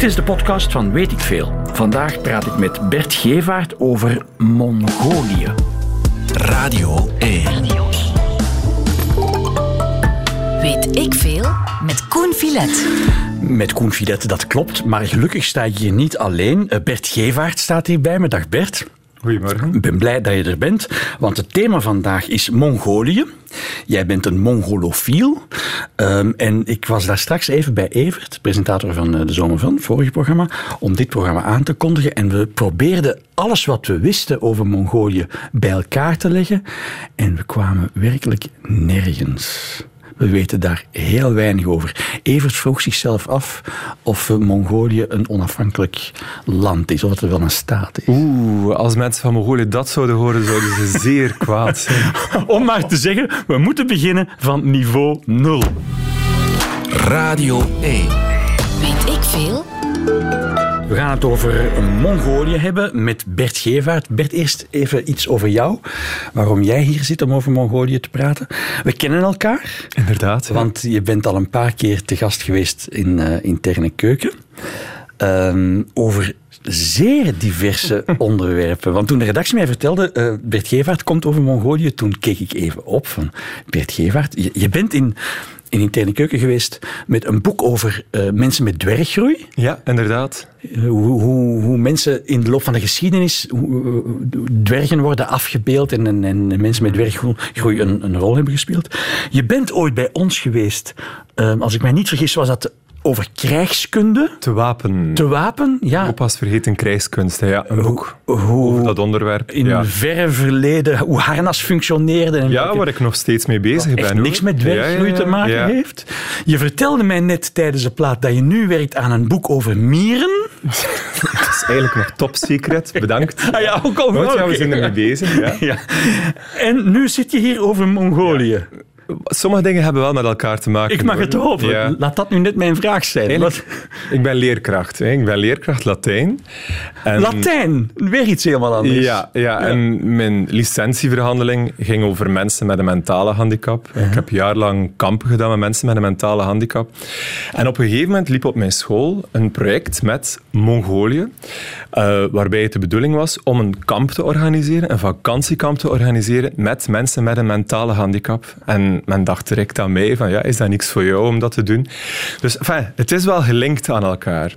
Dit is de podcast van Weet ik Veel. Vandaag praat ik met Bert Gevaert over Mongolië. Radio 1. Weet ik veel met Koen Filet. Met Koen Filet, dat klopt. Maar gelukkig sta ik hier niet alleen. Eh, Bert Gevaert staat hier bij me. Dag Bert. Goedemorgen. Ik ben blij dat je er bent, want het thema vandaag is Mongolië. Jij bent een Mongolofiel. Um, en ik was daar straks even bij Evert, presentator van eh, de Zomer vorige programma, om dit programma aan te kondigen. En we probeerden alles wat we wisten over Mongolië bij elkaar te leggen. En we kwamen werkelijk nergens. We weten daar heel weinig over. Evert vroeg zichzelf af of Mongolië een onafhankelijk land is, of het er wel een staat is. Oeh, als mensen van Mongolië dat zouden horen, zouden ze zeer kwaad zijn. Om maar te zeggen, we moeten beginnen van niveau 0. Radio 1. Weet ik veel? We gaan het over Mongolië hebben met Bert Gevaert. Bert, eerst even iets over jou. Waarom jij hier zit om over Mongolië te praten. We kennen elkaar. Inderdaad. Want je bent al een paar keer te gast geweest in uh, Interne Keuken. Um, over zeer diverse onderwerpen. Want toen de redactie mij vertelde, uh, Bert Gevaert komt over Mongolië, toen keek ik even op van Bert Gevaert. Je, je bent in in interne keuken geweest met een boek over uh, mensen met dwerggroei. Ja, inderdaad. Uh, hoe, hoe, hoe, mensen in de loop van de geschiedenis hoe, dwergen worden afgebeeld en, en, en, mensen met dwerggroei een, een, rol hebben gespeeld. Je bent ooit bij ons geweest, uh, als ik mij niet vergis, was dat over krijgskunde. Te wapen. Te wapen, ja. Opa's vergeten krijgskunst, ja. Een boek hoe, over dat onderwerp. In ja. verre verleden, hoe harnas functioneerde. En ja, waar ik nog steeds mee bezig ben. Echt niks met ja, ja, te maken heeft. Je vertelde mij net tijdens de plaat dat je nu werkt aan een boek over mieren. dat is eigenlijk nog top secret, bedankt. Ah ja, ook al. ja, we zijn ermee bezig. Ja. En nu zit je hier over Mongolië. Sommige dingen hebben wel met elkaar te maken. Ik mag het hopen. Ja. Laat dat nu net mijn vraag zijn. Wat? Ik ben leerkracht. Hè. Ik ben leerkracht Latijn. En Latijn? Weer iets helemaal anders. Ja, ja, ja, en mijn licentieverhandeling ging over mensen met een mentale handicap. Uh -huh. Ik heb jarenlang kampen gedaan met mensen met een mentale handicap. En op een gegeven moment liep op mijn school een project met Mongolië, uh, waarbij het de bedoeling was om een kamp te organiseren, een vakantiekamp te organiseren met mensen met een mentale handicap. En men dacht direct aan mij van, ja, is dat niks voor jou om dat te doen? Dus enfin, het is wel gelinkt aan elkaar.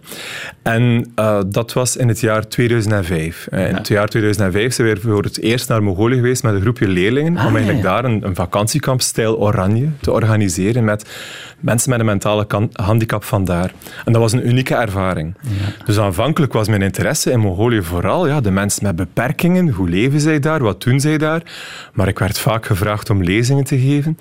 En uh, dat was in het jaar 2005. Uh, in ja. het jaar 2005 zijn we voor het eerst naar Mongolië geweest met een groepje leerlingen ah, om eigenlijk ja. daar een, een vakantiekamp stijl oranje te organiseren met mensen met een mentale handicap vandaar. En dat was een unieke ervaring. Ja. Dus aanvankelijk was mijn interesse in Mongolië vooral ja, de mensen met beperkingen. Hoe leven zij daar? Wat doen zij daar? Maar ik werd vaak gevraagd om lezingen te geven.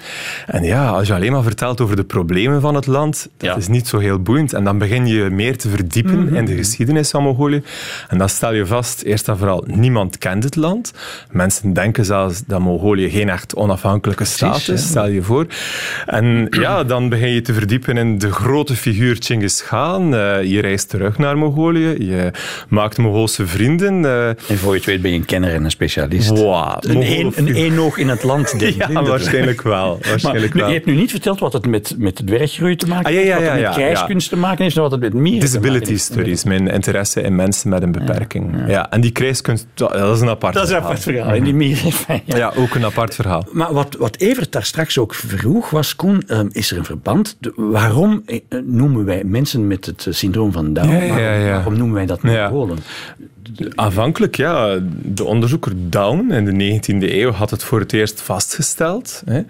En ja, als je alleen maar vertelt over de problemen van het land, dat ja. is niet zo heel boeiend. En dan begin je meer te verdiepen mm -hmm. in de geschiedenis van Mongolië. En dan stel je vast, eerst en vooral, niemand kent het land. Mensen denken zelfs dat Mongolië geen echt onafhankelijke staat is, stel je voor. En ja, dan begin je te verdiepen in de grote figuur Genghis Khan. Uh, je reist terug naar Mongolië, je maakt Mongoolse vrienden. Uh, en voor je het weet ben je een kenner en een specialist. Wow, een, een, een eenoog in het land. Denk ja, waarschijnlijk wel. Waarschijnlijk maar, wel. Je hebt nu niet verteld wat het met, met dwerggroei te maken ah, ja, ja, heeft, wat het met krijgskunst te maken heeft en wat het met mieren Disability studies, mijn interesse in mensen met een beperking. Ja, en die krijgskunst, dat is een apart dat verhaal. Dat is een apart verhaal. En die ja. ja, ook een apart verhaal. Maar wat, wat Evert daar straks ook vroeg was, Koen, um, is er een verband? De, waarom uh, noemen wij mensen met het syndroom van Down, ja, ja, waarom, waarom noemen wij dat Mongolen? Aanvankelijk, ja. De onderzoeker Down in de 19e eeuw had het voor het eerst vastgesteld. Hè.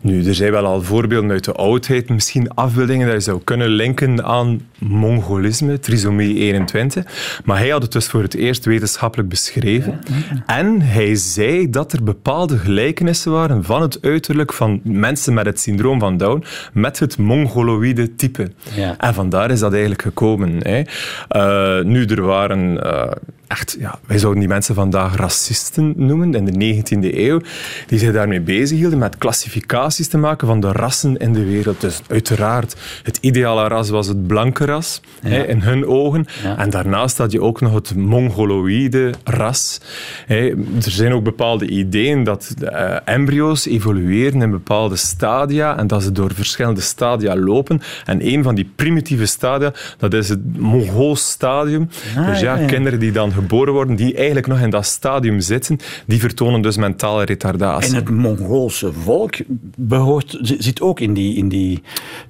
Nu, er zijn wel al voorbeelden uit de oudheid, misschien afbeeldingen dat je zou kunnen linken aan Mongolisme, trisomie 21. Maar hij had het dus voor het eerst wetenschappelijk beschreven. En hij zei dat er bepaalde gelijkenissen waren van het uiterlijk van mensen met het syndroom van Down met het mongoloïde type. Ja. En vandaar is dat eigenlijk gekomen. Hè. Uh, nu, er waren... Uh, echt, ja, wij zouden die mensen vandaag racisten noemen, in de 19e eeuw, die zich daarmee bezighielden met klassificaties te maken van de rassen in de wereld. Dus uiteraard, het ideale ras was het blanke ras, hè, in hun ogen. Ja. En daarnaast had je ook nog het mongoloïde ras. Hè. Er zijn ook bepaalde ideeën dat eh, embryo's evolueren in bepaalde stadia en dat ze door verschillende stadia lopen. En een van die primitieve stadia, dat is het Mongoolse stadium. Ah, dus ja, ja, ja. kinderen die dan geboren worden, die eigenlijk nog in dat stadium zitten, die vertonen dus mentale retardatie. En het Mongoolse volk behoort, zi- zit ook in die, in die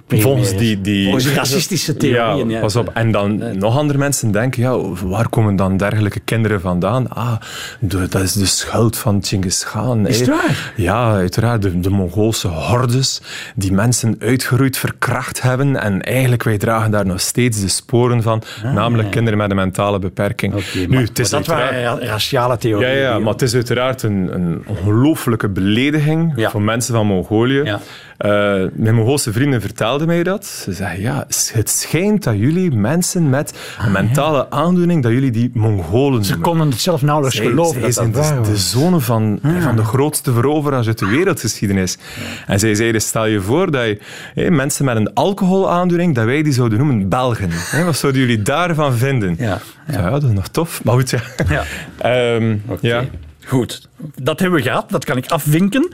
Volgens die, die, volgens racistische theorieën. Ja, pas op. En dan nog andere mensen denken, ja, waar komen dan dergelijke kinderen vandaan? Ah, de- dat is de schuld van Genghis Khan. Is het waar? Ja, uiteraard. De, de Mongoolse hordes die mensen uitgeroeid, verkracht hebben. En eigenlijk, wij dragen daar nog steeds de sporen van. namelijk kinderen met een mentale beperking. Ah, Oké, nu, maar, het is maar dat waren ra- raciale theorieën. ja, ja, maar het is uiteraard een, een ongelooflijke belediging voor mensen van Mongolië. Eh, mijn Mongoolse vrienden vertelden mij dat. Ze zeggen, ja, het schijnt dat jullie mensen met een mentale aandoening, dat jullie die Mongolen Ah, Ze noemen. konden het zelf nauwelijks Zij, geloven zij dat zijn de, de zonen van, van de grootste veroveraars uit de wereldgeschiedenis. En zij zeiden, stel je voor dat je hé, mensen met een alcoholaandoening, dat wij die zouden noemen Belgen. Hé, wat zouden jullie daarvan vinden? Ja, Ja. ja, dat is nog tof. Maar goed, ja. Ja. Ehm. Goed, dat hebben we gehad, dat kan ik afvinken.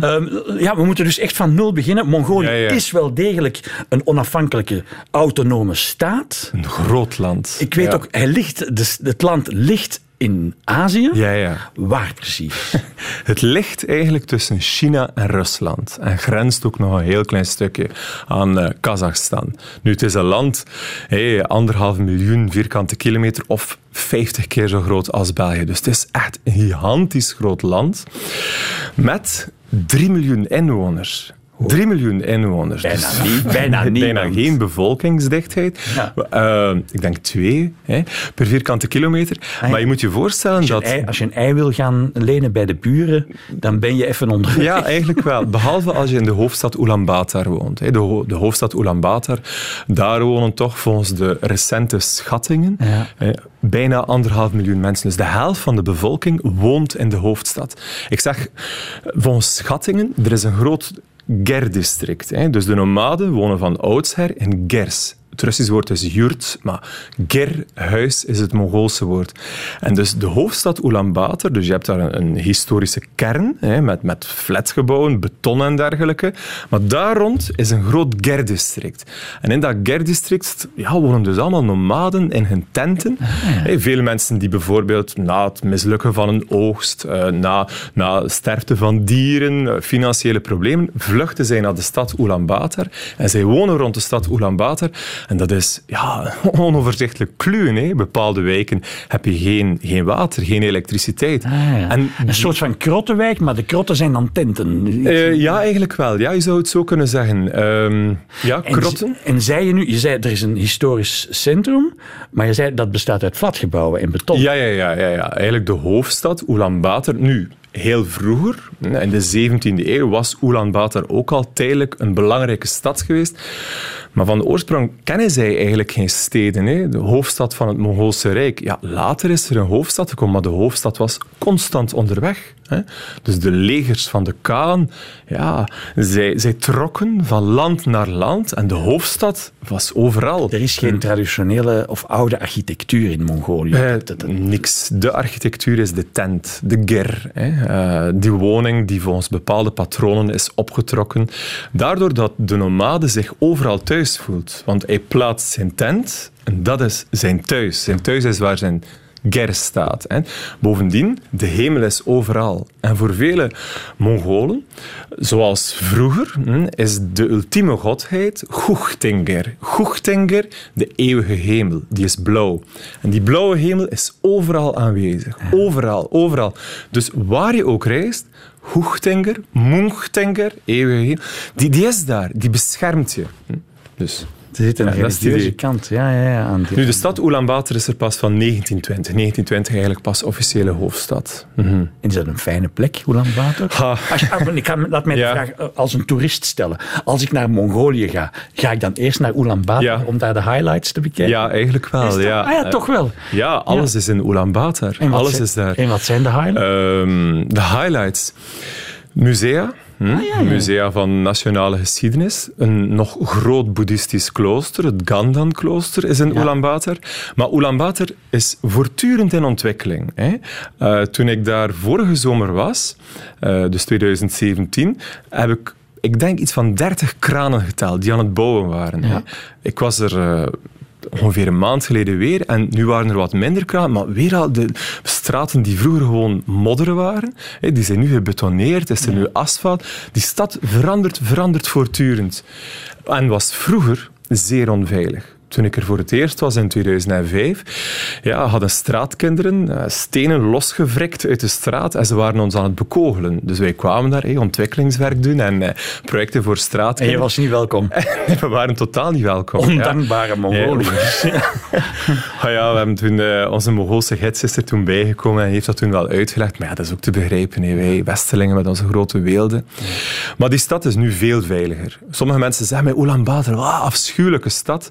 Ehm, ja, we moeten dus echt van nul beginnen. Mongolië Ja, ja. is wel degelijk een onafhankelijke, autonome staat. Een groot land. Ik weet Ja. ook, hij ligt, dus het land ligt in Azië. Ja, ja. Waar precies? Het ligt eigenlijk tussen China en Rusland en grenst ook nog een heel klein stukje aan eh, Kazachstan. Nu, het is een land, hey, anderhalf miljoen vierkante kilometer of 50 keer zo groot als België. Dus het is echt een gigantisch groot land met 3 miljoen inwoners. 3 miljoen inwoners. Bijna Dus niet- bijna geen bevolkingsdichtheid. Ja. Eh, ik denk twee hè, per vierkante kilometer. ja. Maar je moet je voorstellen Als je, dat... ei, als je een ei wil gaan lenen bij de buren, dan ben je even onderweg. Ja, eigenlijk wel. Behalve als je in de hoofdstad Ulaanbaatar woont. hè. De, ho- de hoofdstad Ulaanbaatar, daar wonen toch volgens de recente schattingen Ja. hè, bijna anderhalf miljoen mensen. Dus de helft van de bevolking woont in de hoofdstad. Ik zeg, volgens schattingen, er is een groot ger-district. Dus de nomaden wonen van oudsher in gers. Het Russisch woord is yurt, maar ger, huis, is het Mongoolse woord. En dus de hoofdstad Ulaanbaatar, dus je hebt daar een, een historische kern, hè, met, met flatgebouwen, beton en dergelijke. Maar daar rond is een groot ger-district. En in dat ger-district ja, wonen dus allemaal nomaden in hun tenten. Hè, Veel mensen die bijvoorbeeld na het mislukken van een oogst, eh, na, na sterfte van dieren, eh, financiële problemen, vluchten zij naar de stad Ulaanbaatar. En zij wonen rond de stad Ulaanbaatar. En dat is ja, onoverzichtelijk kluwen. Hè. Bepaalde wijken heb je geen, geen water, geen elektriciteit. Ah, ja. En Een soort van krottenwijk, maar de krotten zijn dan tenten. eh, ja, eigenlijk wel. Ja, je zou het zo kunnen zeggen. Ehm, ja, En krotten. En zei je nu, je zei er is een historisch centrum, maar je zei dat bestaat uit flatgebouwen en beton. Ja, ja, ja, ja, ja. Eigenlijk de hoofdstad, Ulaanbaatar. Nu, heel vroeger, in de 17e eeuw, was Ulaanbaatar ook al tijdelijk een belangrijke stad geweest. Maar van de oorsprong kennen zij eigenlijk geen steden. Hè. De hoofdstad van het Mongoolse Rijk. Ja, later is er een hoofdstad gekomen, maar de hoofdstad was constant onderweg. Hè. Dus de legers van de Kaan, ja, zij, zij trokken van land naar land en de hoofdstad was overal. Er is geen traditionele of oude architectuur in Mongolië. Eh, niks. De architectuur is de tent, de ger. Hè. Eh, die woning die volgens bepaalde patronen is opgetrokken. Daardoor dat de nomade zich overal thuis voelt. Want hij plaatst zijn tent en dat is zijn thuis. Zijn thuis is waar zijn ger staat. Hè. Bovendien, de hemel is overal. En voor vele Mongolen, zoals vroeger, is de ultieme godheid Guchtinger. Guchtinger, de eeuwige hemel, die is blauw. En die blauwe hemel is overal aanwezig. Overal, overal. Dus waar je ook reist, Guchtinger, Munchtinger, eeuwige hemel, die, die is daar, die beschermt je. Dus Er zit een Ja, religieuze kant. Ja, ja, ja, aan die- Nu, de stad Ulaanbaatar is er pas van 1920. 1920 eigenlijk pas officiële hoofdstad. Mhm. Is dat een fijne plek, Ulaanbaatar? Als je, ah, ik laat mij Ja. de vraag eh, als een toerist stellen. Als ik naar Mongolië ga, ga ik dan eerst naar Ulaanbaatar Ja. om daar de highlights te bekijken? Ja, eigenlijk wel. Dat- ja. ah ja, toch wel. Ja, alles is in Ulaanbaatar. Alles zijn- is daar. En wat zijn de highlights? Ehm, de highlights. Musea. Hm? Ah, Musea van nationale geschiedenis. Een nog groot boeddhistisch klooster, het Gandhan-klooster, is in Ulaanbaatar. Maar Ulaanbaatar is voortdurend in ontwikkeling. Hè. Eh, toen ik daar vorige zomer was, eh, dus 2017, heb ik, ik denk, iets van 30 kranen geteld die aan het bouwen waren. Hè. Ik was er... eh, ongeveer een maand geleden weer. En nu waren er wat minder kranen, maar weer al de straten die vroeger gewoon modder waren, die zijn nu gebetoneerd, is er nu asfalt. Die stad verandert, verandert voortdurend. En was vroeger zeer onveilig. Toen ik er voor het eerst was in 2005, ja, hadden straatkinderen eh, stenen losgewrikt uit de straat en ze waren ons aan het bekogelen. Dus wij kwamen daar ontwikkelingswerk doen en eh, projecten voor en je straatkinderen. was niet welkom. We waren totaal niet welkom. ja. Ondankbare Mongoliërs. Ah ja, we hebben toen, eh, onze Mongoolse gids is er toen bijgekomen en heeft dat toen wel uitgelegd. Maar ja, dat is ook te begrijpen. hè. Wij Westelingen met onze grote weelden. Maar die stad is nu veel veiliger. Sommige mensen zeggen mij Ulaanbaatar, wat afschuwelijke stad.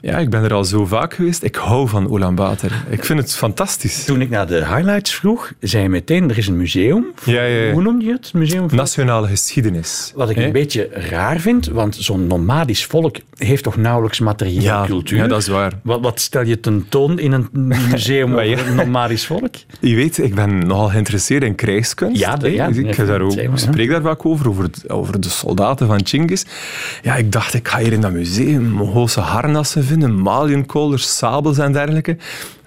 Ja, ik ben er al zo vaak geweest. Ik hou van Ulaanbaatar. Ik vind het fantastisch. Toen ik naar de highlights vroeg, zei je meteen, er is een museum. Ja, ja, ja. Hoe noem je het? Museum voor- Nationale geschiedenis. Wat ik een beetje raar vind, want zo'n nomadisch volk heeft toch nauwelijks materiële cultuur? ja, dat is waar. Wat, wat stel je tentoon in een museum over een nomadisch volk? Je weet, ik ben nogal geïnteresseerd in krijgskunst. Ja, de- ja, ik daar ook, spreek daar vaak over, over, het- over de soldaten van Chingis. Ja, ik dacht, ik ga hier in dat museum Mongoolse harnassen vinden, maliënkolders, sabels en dergelijke.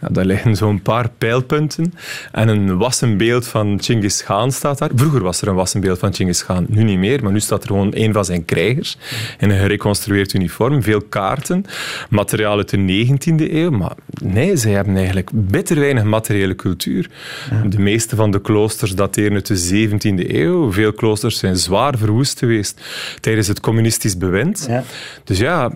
Ja, daar liggen zo'n paar pijlpunten. En een wassen beeld van Chingis Khan staat daar. Vroeger was er een wassen beeld van Chingis Khan, nu niet meer. Maar nu staat er gewoon een van zijn krijgers in een gereconstrueerd uniform. Veel kaarten, materiaal uit de 19e eeuw. Maar nee, zij hebben eigenlijk bitter weinig materiële cultuur. De meeste van de kloosters dateren uit de 17e eeuw. Veel kloosters zijn zwaar verwoest geweest tijdens het communistisch bewind. Ja. Dus ja,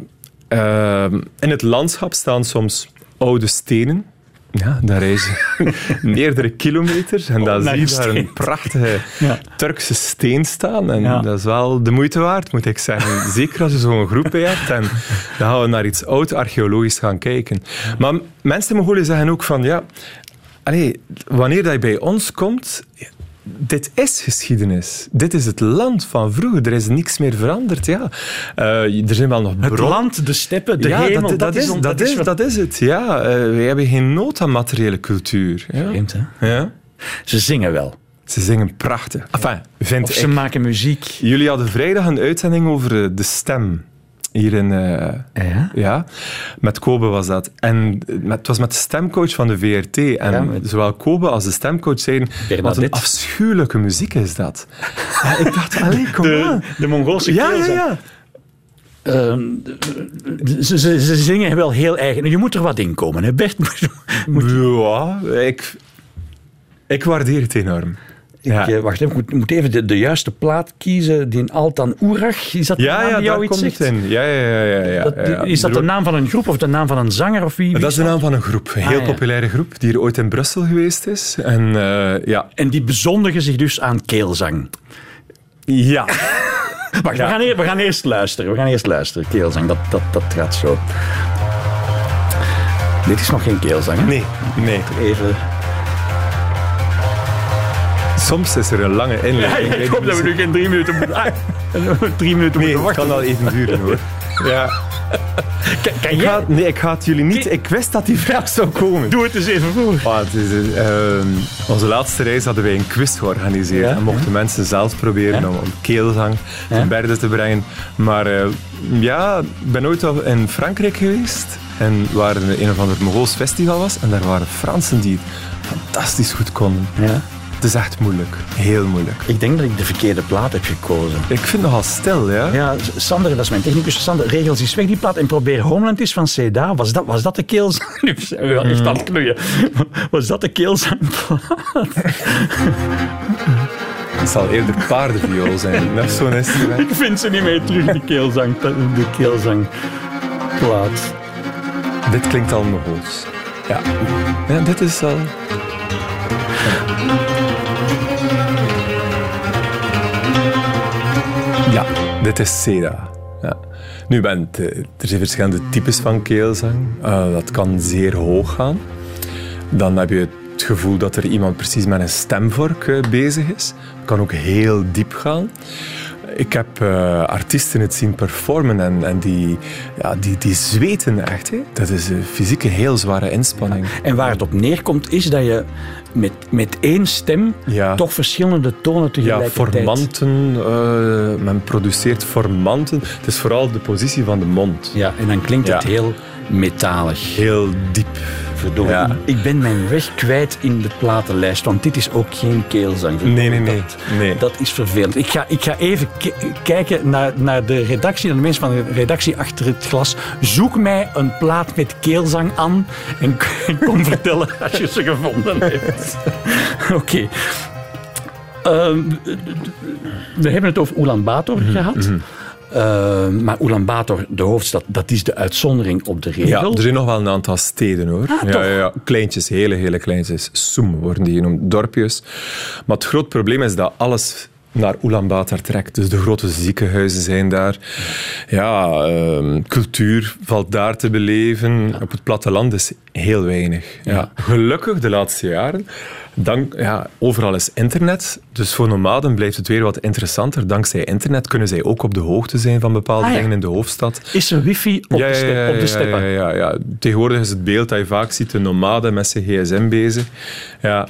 ehm, in het landschap staan soms oude stenen. Ja, daar reis je meerdere kilometers en dan naar zie je daar een prachtige Ja. Turkse steen staan. En Ja. dat is wel de moeite waard, moet ik zeggen. Zeker als je zo'n groep bij hebt. En dan gaan we naar iets oud-archeologisch gaan kijken. Maar mensen in Mongolië zeggen ook van, ja... Wanneer dat je bij ons komt... Dit is geschiedenis. Dit is het land van vroeger. Er is niks meer veranderd. Ja. Eh, er zijn wel nog Het bronnen. land, de steppen, de ja, hemel. dat, dat, is, dat, is, dat is het. Ja, Eh, wij hebben geen nood aan materiële cultuur. Ja. Vreemd, hè? Ja. Ze zingen wel. Ze zingen prachtig. Enfin, vind Of ik. ze maken muziek. Jullie hadden vrijdag een uitzending over eh, de stem. Hier in... eh, Ja? ja, met Kobe was dat. En met, het was met de stemcoach van de VRT. En Ja, met- zowel Kobe als de stemcoach zeiden... Wat een Bernadette. afschuwelijke muziek is dat. Ja, ik dacht, allee, kom aan. De, de Mongoolse Ja, ja, ja. Ehm, ze, ze, ze zingen wel heel eigen. Je moet er wat in komen, hè Bert? Ja, ik, ik waardeer het enorm. Ja. Ik, eh, wacht even, ik moet, moet even de, de juiste plaat kiezen. Die Altan Oerach, is dat de Ja, naam ja, die jou iets zegt? in. Ja, ja, ja. ja, ja, Dat- ja. Is dat de naam van een groep of de naam van een zanger? Of wie, wie Dat is de naam van een groep. Een heel ja. populaire groep, die er ooit in Brussel geweest is. En eh, ja. En die bezondigen zich dus aan keelzang. Ja. Wacht, Ja. we, gaan eerst, we gaan eerst luisteren. We gaan eerst luisteren. Keelzang, dat, dat, dat gaat zo. Dit is nog geen keelzang, hè? Nee, nee. Even... Soms is er een lange inleiding. ik hoop dat we nu geen drie minuten moeten... Ah, drie minuten Nee, moeten het kan wachten. wel even duren hoor. Ja. Kan, kan Ik jij... ga, nee, ik ga het jullie niet... Ik wist dat die vraag zou komen. Doe het eens even voor. Ah, het is, eh, ehm, onze laatste reis hadden wij een quiz georganiseerd. Ja. En mochten mensen zelf proberen om, om keelzang Ja. ten berde te brengen. Maar eh, ja, ik ben ooit al in Frankrijk geweest. En waar een, een of ander Mongols festival was. En daar waren Fransen die het fantastisch goed konden. Het is echt moeilijk. Heel moeilijk. Ik denk dat ik de verkeerde plaat heb gekozen. Ik vind het nogal stil, ja. Ja, Sander, dat is mijn technicus. Sander, regels eens weg die plaat en probeer Homeland is van Seda. Was dat, was dat de keelzang? Nu zijn we wel echt aan het knoeien. Was dat de keelzangplaat? Het zal eerder paardenviool zijn. Net zo'n instrument. Ik vind ze niet meer terug, die keelzang. De keelzang. kwaad. Dit klinkt al Mongols. Ja. ja, dit is al... Ja, dit is Seda. Ja. Nu, ben, eh, er zijn verschillende types van keelzang. Uh, dat kan zeer hoog gaan. Dan heb je het gevoel dat er iemand precies met een stemvork uh, bezig is. Het kan ook heel diep gaan. Ik heb uh, artiesten het zien performen en, en die, ja, die, die zweten echt. Hè. Dat is een fysieke heel zware inspanning. En waar het op neerkomt is dat je met, met één stem Ja. toch verschillende tonen Ja, tegelijkertijd... formanten. eh, men produceert formanten. Het is vooral de positie van de mond. Ja, en dan klinkt het Ja. heel metalig. Heel diep. Verdorie. Ja. Ik ben mijn weg kwijt in de platenlijst, want dit is ook geen keelzang. Nee, nee, nee. Dat, nee. dat is vervelend. Ik ga, ik ga even ki- kijken naar, naar de redactie, naar de mensen van de redactie achter het glas. Zoek mij een plaat met keelzang aan en, en kom vertellen als je ze gevonden hebt. Oké. Ehm, we hebben het over Ulaanbaatar Mhm, gehad. Ehm, maar Ulaanbaatar, de hoofdstad, dat is de uitzondering op de regel. Ja, er zijn nog wel een aantal steden hoor. Ah, ja, ja, ja, kleintjes, hele, hele kleintjes. Soem worden die genoemd, dorpjes. Maar het groot probleem is dat alles naar Ulaanbaatar trekt. Dus de grote ziekenhuizen zijn daar. Ja, ehm, cultuur valt daar te beleven. Op het platteland is heel weinig. Ja. Gelukkig de laatste jaren. Dank, ja, overal is internet. Dus voor nomaden blijft het weer wat interessanter. Dankzij internet kunnen zij ook op de hoogte zijn van bepaalde Ah, dingen in de hoofdstad. Is er wifi op, de, ste- op de steppen? Ja, ja, ja. Tegenwoordig is het beeld dat je vaak ziet, de nomade met zijn gsm bezig. Ja.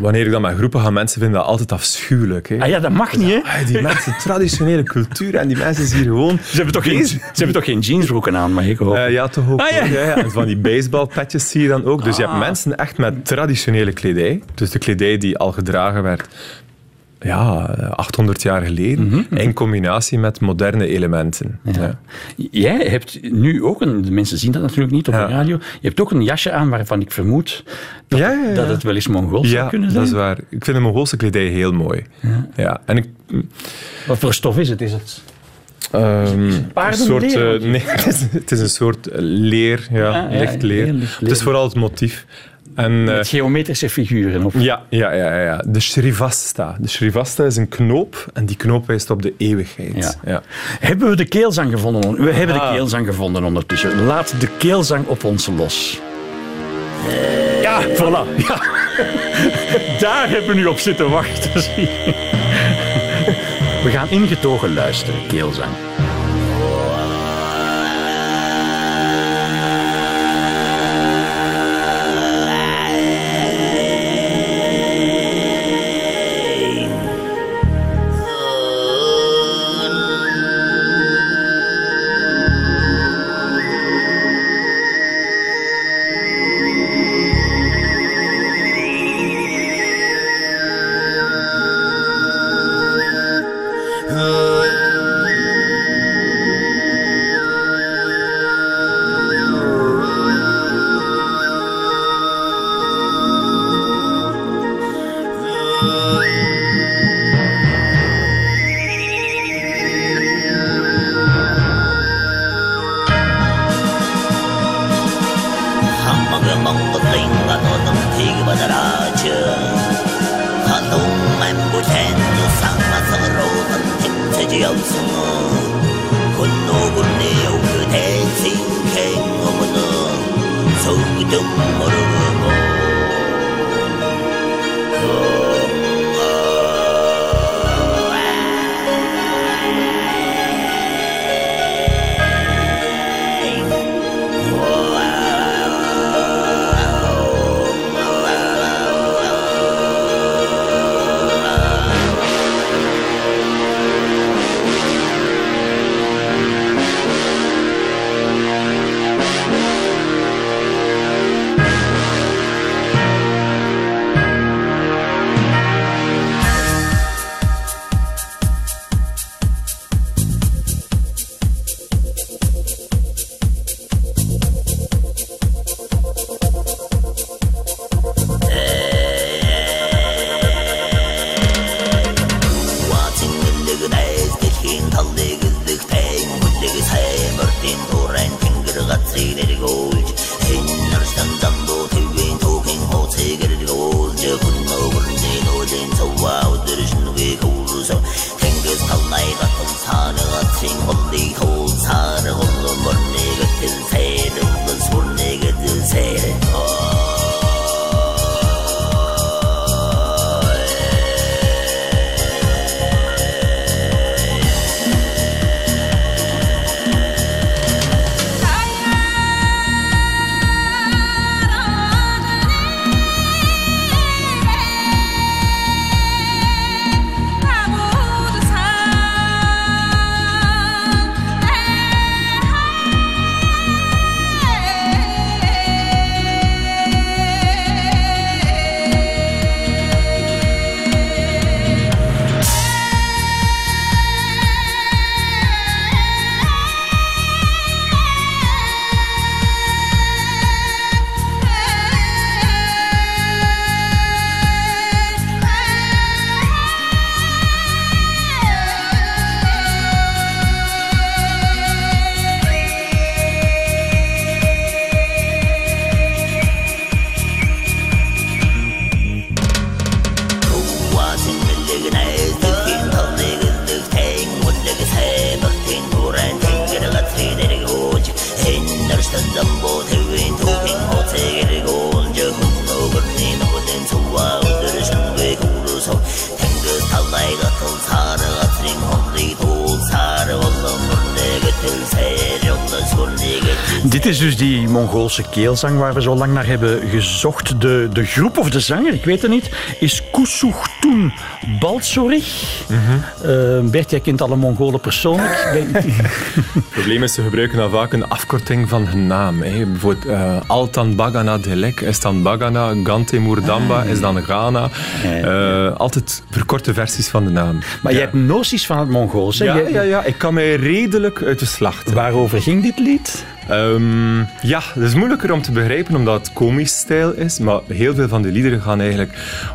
Wanneer ik dan met groepen ga, mensen vinden dat altijd afschuwelijk. Hè. Ah ja, dat mag niet, hè? Ah, die mensen, traditionele cultuur en die mensen is hier gewoon... Ze hebben toch geen, ze hebben toch geen jeansbroeken aan, mag ik hopen? Eh, ja, toch ook. Ah, ja. Ja, ja. En van die baseballpetjes zie je dan ook. Dus je Ah. hebt mensen echt met traditionele kledij. Dus de kledij die al gedragen werd ja, 800 jaar geleden. Mhm, In combinatie met moderne elementen. Ja. Jij hebt nu ook een, de mensen zien dat natuurlijk niet op Ja. de radio, je hebt ook een jasje aan waarvan ik vermoed dat, Ja, ja, ja. dat het wel eens Mongools zou Ja, kunnen zijn. dat is waar. Ik vind de Mongoolse kledij heel mooi. Ja. En ik, Wat voor stof is het? Is het Ehm, een soort, eh, nee, het is, het is een soort eh, leer, ja, Ah, ja, licht leer. heel licht leer. Het is vooral het motief. En, eh, met geometrische figuren? Of? ja, ja, ja, ja. De Shrivasta. De Shrivasta is een knoop en die knoop wijst op de eeuwigheid. Ja. Hebben we de keelzang gevonden? We hebben de Ah. keelzang gevonden ondertussen. Laat de keelzang op ons los. Ja, voilà. Ja. Daar hebben we nu op zitten wachten. We gaan ingetogen luisteren, keelzang. Mongoolse keelzang waar we zo lang naar hebben gezocht. De, de groep of de zanger, ik weet het niet, is Kusuchtun Baltsorich. Eh, Bert, jij kent alle Mongolen persoonlijk. Het probleem is, ze gebruiken dan vaak een afkorting van hun naam. Hè. Bijvoorbeeld eh, Altan Bagana Delek is dan Bagana, Gante Moerdamba is dan Ghana. Eh, altijd verkorte versies van de naam. maar je hebt noties van het Mongols. hè? Ja, ja, ja, ik kan mij redelijk uit de slacht. Waarover ging dit lied? Ehm, ja, het is moeilijker om te begrijpen omdat het komisch stijl is, maar heel veel van de liederen gaan eigenlijk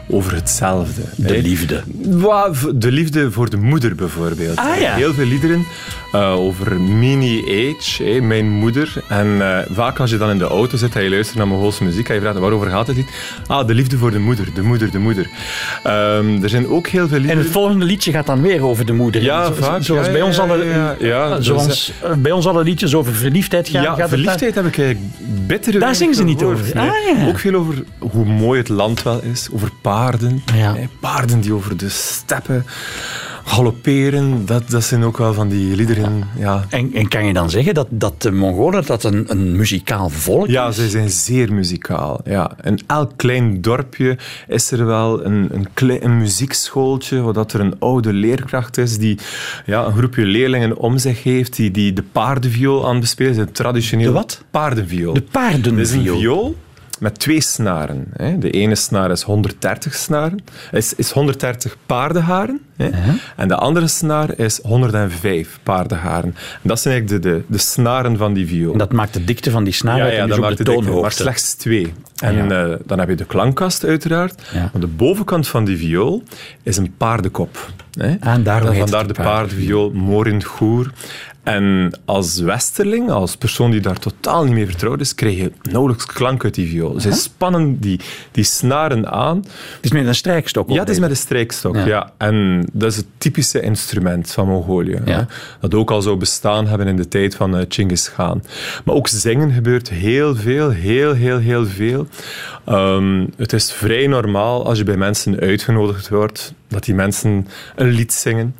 over hetzelfde. De liefde. De liefde voor de moeder bijvoorbeeld. Ah, ja. Heel veel liederen eh, over mini age, mijn moeder. En eh, vaak als je dan in de auto zit en je luistert naar Mongoolse muziek en je vraagt waarover gaat het lied? Ah, de liefde voor de moeder, de moeder, de moeder. Ehm, er zijn ook heel veel En liederen... het volgende liedje gaat dan weer over de moeder. Ja, Zo- vaak. Zoals Ja, bij ons alle, ja, ja. Zoals eh, bij ons alle liedjes over verliefdheid gaan. Ja, gaat verliefdheid heb ik eigenlijk bitter Daar zingen ze niet over. nee. Ah. Ook veel over hoe mooi het land wel is, over paarden. Paarden die over de steppen galopperen, dat, dat zijn ook wel van die liederen. Ja, En, en kan je dan zeggen dat, dat de Mongolen dat een, een muzikaal volk ja is? zij zijn zeer muzikaal. Ja. In elk klein dorpje is er wel een, een, muziekschooltje, waar dat er een oude leerkracht is die ja, een groepje leerlingen om zich heeft, die, die de paardenviool aan het bespelen traditioneel De wat? paardenviool. De Het is een paardenviool. viool met twee snaren. Hè. De ene snaar is 130 snaren, is, is 130 paardenharen. Hè. En de andere snaar is 105 paardenharen. En dat zijn eigenlijk de, de, de snaren van die viool. En dat maakt de dikte van die snaar uit en dus ook maakt de toonhoogte. Maar slechts twee. En Ja. eh, dan heb je de klankkast uiteraard. Ja. Maar de bovenkant van die viool is een paardenkop. Hè? Ah, en daarom vandaar het de paard. paardenviool, Morin Goer. En als westerling, als persoon die daar totaal niet mee vertrouwd is, krijg je nauwelijks klank uit die viool. Ze spannen die, die snaren aan. Het is met een strijkstok. Ja, het is met een strijkstok. Ja. Ja. En dat is het typische instrument van Mongolië. Ja. Dat ook al zou bestaan hebben in de tijd van eh Genghis Khan. Maar ook zingen gebeurt heel veel, heel, heel, heel veel. Ehm, het is vrij normaal als je bij mensen uitgenodigd wordt, dat die mensen een lied zingen.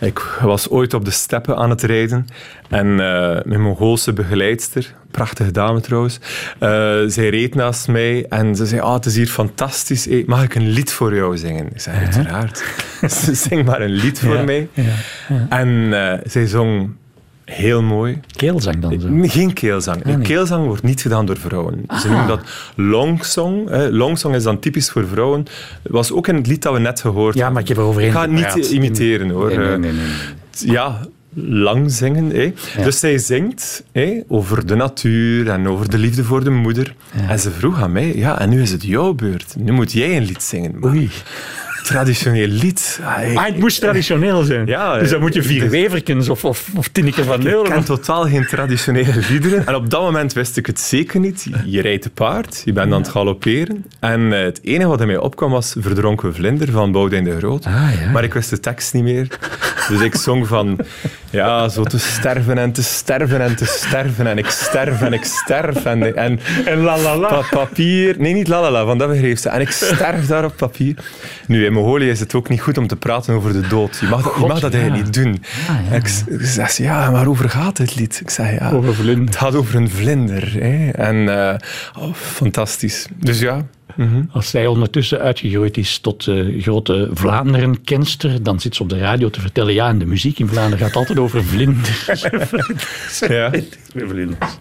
Ik was ooit op de steppen aan het rijden en eh, mijn Mongoolse begeleidster, prachtige dame trouwens, eh, zij reed naast mij en ze zei, ah, het is hier fantastisch, mag ik een lied voor jou zingen? Ik zei, uiteraard. Zing maar een lied voor Ja, mij. ja, En eh, zij zong heel mooi. Keelzang dan zo. Nee, Geen keelzang. nee. Keelzang wordt niet gedaan door vrouwen. Ze Ah. noemen dat longsong. Longsong is dan typisch voor vrouwen. Was ook in het lied dat we net gehoord Ja, maar ik heb er overheen Ik ga het niet eh, imiteren hoor. Nee, nee, Eh, nee. Ja, lang zingen. Dus zij zingt over de natuur en over de liefde voor de moeder. En ze vroeg aan mij, ja, en nu is het jouw beurt. Nu moet jij een lied zingen. Maar Oei. Traditioneel lied. ah, ik- Ah, het moest traditioneel zijn. Ja, dus dan eh, moet je vier dus- weverkens of, of, of Tinneke van Ik Neulen. ken totaal geen traditionele liederen. En op dat moment wist ik het zeker niet. Je rijdt te paard, je bent aan het galopperen. En eh, het enige wat in mij opkwam was Verdronken Vlinder van Boudewijn de Groot. Ah, ja. Maar ik wist de tekst niet meer. Dus ik zong van, ja, zo te sterven en te sterven en te sterven. En ik sterf en ik sterf. En, en, En la la la. Pa- papier. Nee, niet lalala, van dat begreep ze. En ik sterf daar op papier. Nu, in Mongolië is het ook niet goed om te praten over de dood. Je mag dat, je mag dat ja. eigenlijk niet doen. En ik, ik zeg, ze, ja, maar over gaat het lied? Ik zeg, ja, Over vlinder. het gaat over een vlinder. Hè. En, eh, oh, fantastisch. Dus ja, Als zij ondertussen uitgegroeid is tot eh, grote Vlaanderen-kenster, dan zit ze op de radio te vertellen, ja, en de muziek in Vlaanderen gaat altijd over vlinders. ja. vlinders.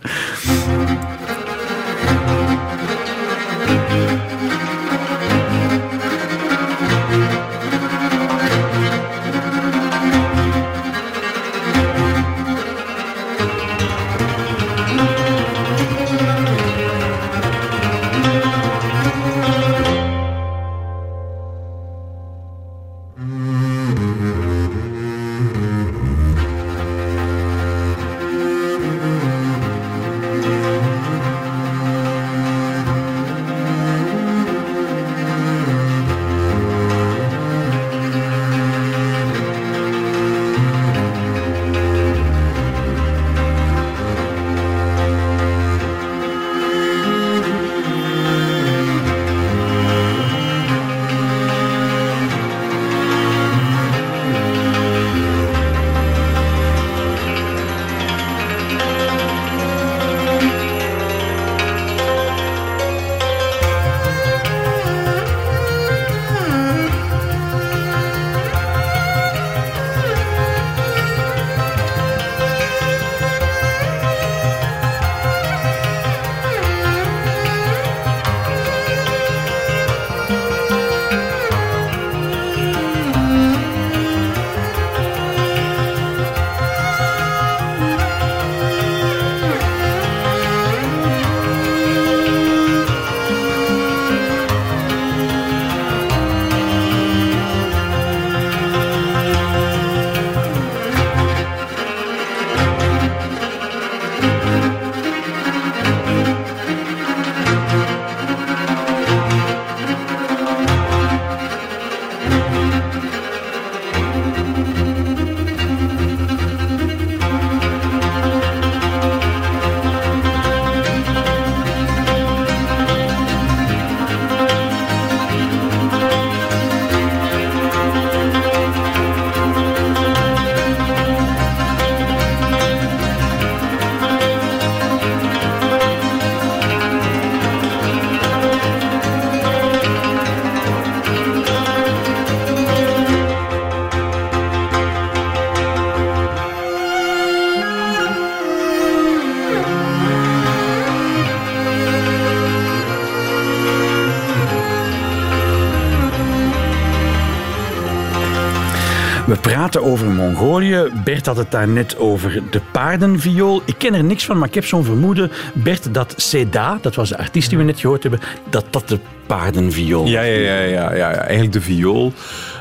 Praten over Mongolië. Bert had het daar net over de paardenviool. Ik ken er niks van, maar ik heb zo'n vermoeden, Bert, dat Seda, dat was de artiest die we net gehoord hebben, dat dat de paardenviool Ja, ja, ja, ja, ja, ja. eigenlijk de viool.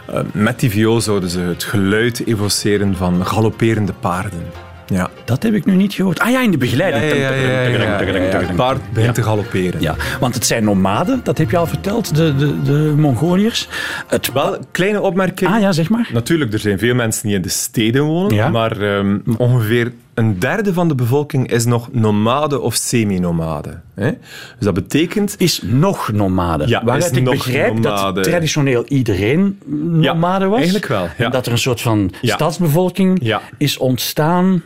Eh, met die viool zouden ze het geluid evoceren van galopperende paarden. Ja. Dat heb ik nu niet gehoord. Ah ja, in de begeleiding. Ja, ja. Het paard begint te galopperen. Ja, want het zijn nomaden, dat heb je al verteld, de, de, de Mongoliërs. Het, Wel, kleine opmerking. ah ja, zeg maar. Natuurlijk, er zijn veel mensen die in de steden wonen, maar ehm, ongeveer een derde van de bevolking is nog nomade of semi-nomade. Dus dat betekent... Is nog nomade. Ja, Waaruit ik begrijp nomade. dat traditioneel iedereen nomade was. eigenlijk wel, ja. En dat er een soort van Ja. stadsbevolking Ja. is ontstaan.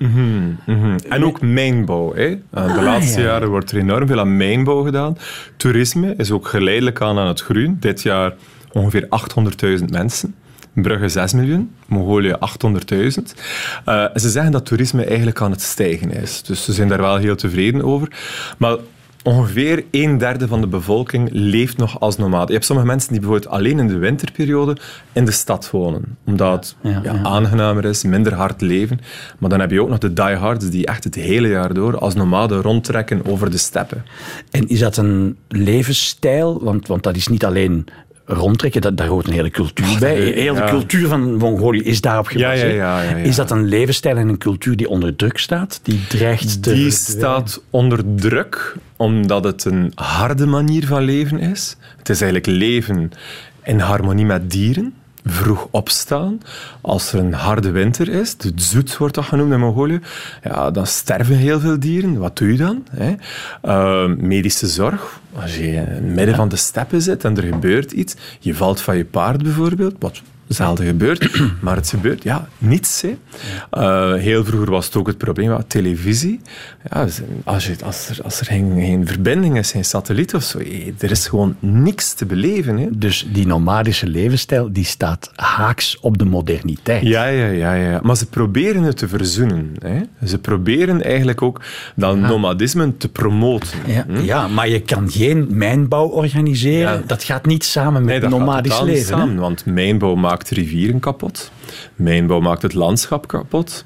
En ook mijnbouw. Hè. Uh, De laatste ja. jaren wordt er enorm veel aan mijnbouw gedaan. Toerisme is ook geleidelijk aan aan het groeien. Dit jaar ongeveer 800.000 mensen. Brugge 6 miljoen, Mongolië 800.000. Eh, ze zeggen dat toerisme eigenlijk aan het stijgen is. Dus ze zijn daar wel heel tevreden over. Maar ongeveer een derde van de bevolking leeft nog als nomade. Je hebt sommige mensen die bijvoorbeeld alleen in de winterperiode in de stad wonen. Omdat het Ja, ja, ja. aangenamer is, minder hard leven. Maar dan heb je ook nog de diehards die echt het hele jaar door als nomaden rondtrekken over de steppen. En is dat een levensstijl? Want, want dat is niet alleen rondtrekken, dat, daar hoort een hele cultuur bij. Heel de ja. cultuur van Mongolië is daarop gebaseerd. ja, ja, ja. Is dat een levensstijl en een cultuur die onder druk staat? Die dreigt te Die staat onder druk omdat het een harde manier van leven is. Het is eigenlijk leven in harmonie met dieren. Vroeg opstaan. Als er een harde winter is, de zoet wordt dat genoemd in Mongolië, ja, dan sterven heel veel dieren. Wat doe je dan? Hè? Eh, medische zorg. Als je in het midden van de steppen zit en er gebeurt iets, je valt van je paard bijvoorbeeld, wat zelden gebeurt, maar het gebeurt, ja, niets. Hè. Eh, heel vroeger was het ook het probleem met televisie. Ja, als, je, als er, als er geen, geen verbinding is, geen satelliet of zo, er is gewoon niks te beleven. Hè. Dus die nomadische levensstijl die staat haaks op de moderniteit. Ja, ja, ja, ja. Maar ze proberen het te verzoenen. Hè. Ze proberen eigenlijk ook dat nomadisme te promoten. Ja, ja, maar je kan geen mijnbouw organiseren. Ja. Dat gaat niet samen met Nee, dat gaat nomadisch niet leven. samen, want mijnbouw maakt rivieren kapot. Mijnbouw maakt het landschap kapot.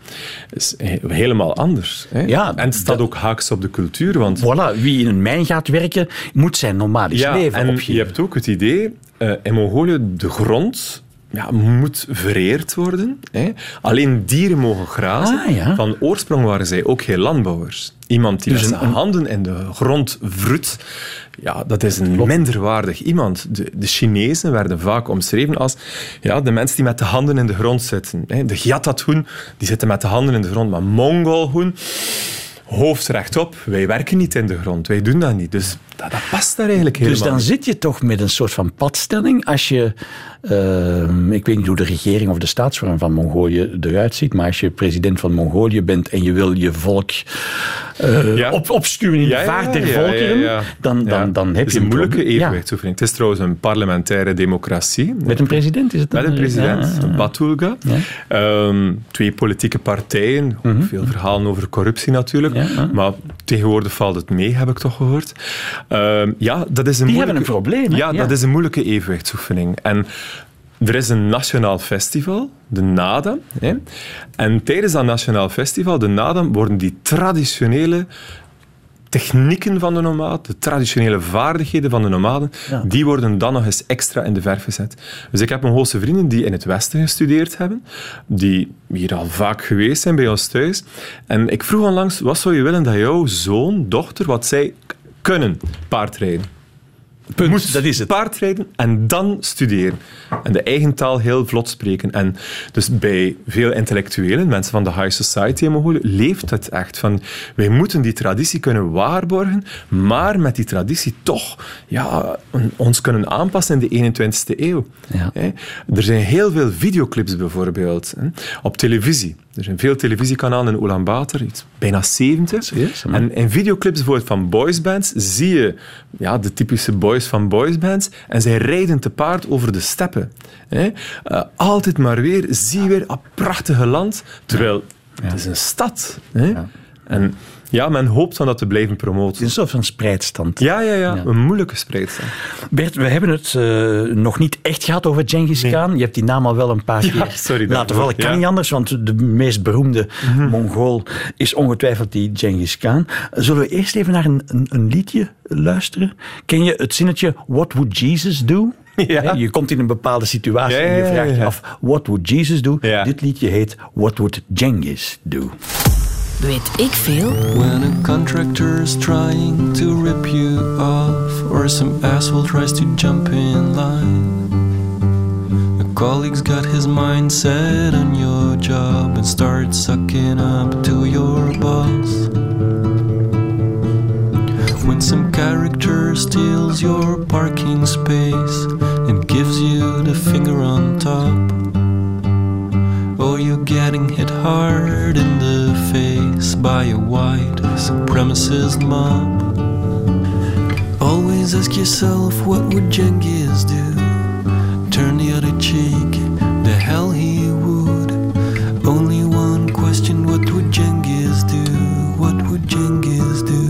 is he- helemaal anders. Hè? Ja, en het staat ook haaks op de cultuur, want Voilà, wie in een mijn gaat werken, moet zijn nomadisch ja, leven en opgeven. je hebt ook het idee, eh, in Mongolië, de grond ja, moet vereerd worden. Hè? Alleen dieren mogen grazen. Ah, ja. Van oorsprong waren zij ook geen landbouwers. Iemand die Dus met een- zijn handen in de grond vroet, ja, dat is een minderwaardig iemand. De, de Chinezen werden vaak omschreven als ja, de mensen die met de handen in de grond zitten. Hè? De Gyatat-hoen, die zitten met de handen in de grond. Maar Mongol-hoen, hoofd rechtop. Wij werken niet in de grond. Wij doen dat niet. Dus dat, dat past daar eigenlijk helemaal Dus dan niet. zit je toch met een soort van padstelling als je, ehm, ik weet niet hoe de regering of de staatsvorm van Mongolië eruit ziet, maar als je president van Mongolië bent en je wil je volk eh, Ja. op, opsturen in de ja, vaart der ja, volkeren. Dan, dan, dan heb het is je een moeilijke evenwichtsoefening. Het is trouwens een parlementaire democratie. Met een president is het dan? Met een president, ja, ja. Batulga. Ehm, twee politieke partijen. Veel verhalen over corruptie natuurlijk. Ja. Maar tegenwoordig valt het mee, heb ik toch gehoord. Ehm, ja, dat is een Die moeilijke... hebben een probleem? Ja, Ja. dat is een moeilijke evenwichtsoefening. En er is een nationaal festival, de NADA. Hè? En tijdens dat nationaal festival, de NADA, worden die traditionele technieken van de nomaden, de traditionele vaardigheden van de nomaden, Ja. die worden dan nog eens extra in de verf gezet. Dus ik heb een hoogste vrienden die in het Westen gestudeerd hebben, die hier al vaak geweest zijn bij ons thuis. En ik vroeg onlangs, wat zou je willen dat jouw zoon, dochter, wat zij kunnen paardrijden? Punt, dat is het. paardrijden en dan studeren. En de eigen taal heel vlot spreken. En dus bij veel intellectuelen, mensen van de high society in Mongolië, leeft het echt van, wij moeten die traditie kunnen waarborgen, maar met die traditie toch ja, ons kunnen aanpassen in de 21ste eeuw. Ja. Er zijn heel veel videoclips bijvoorbeeld hè, op televisie. Er zijn veel televisiekanalen in Ulaanbaatar, iets, bijna 70. Serieus? Ja. En in videoclips bijvoorbeeld van boysbands zie je ja, de typische boys van boysbands en zij rijden te paard over de steppen. Hè. Eh, altijd maar weer, zie je weer een prachtige land, terwijl het is een stad. Hè. En ja, men hoopt dan dat te blijven Het promoten. is een soort van spreidstand. Ja, ja, ja, Ja. een moeilijke spreidstand. Bert, we hebben het eh, nog niet echt gehad over Genghis Khan. Je hebt die naam al wel een paar Ja, keer sorry laten vallen. Kan Ja. Mhm. niet anders, want de meest beroemde Mongool is ongetwijfeld die Genghis Khan. Zullen we eerst even naar een, een, een liedje luisteren? Ken je het zinnetje What would Jesus do? Ja. Je komt in een bepaalde situatie en je vraagt je af What would Jesus do? Dit liedje heet What would Genghis do? Weet ik veel? When a contractor's trying to rip you off, or some asshole tries to jump in line, a colleague's got his mind set on your job and starts sucking up to your boss. When some character steals your parking space and gives you the finger on top. Oh, you're getting hit hard in the by a white supremacist mob. Always ask yourself, what would Genghis do? Turn the other cheek, the hell he would. Only one question, what would Genghis do? What would Genghis do?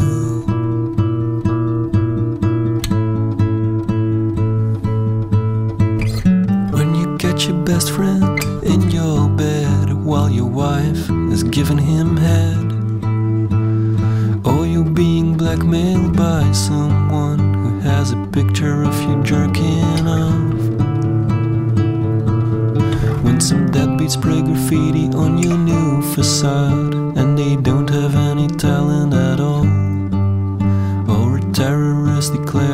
When you get your best friend in your bed while your wife is giving him head, oh, or you're being blackmailed by someone who has a picture of you jerking off. When some deadbeats spray graffiti on your new facade and they don't have any talent at all. Or a terrorist declaring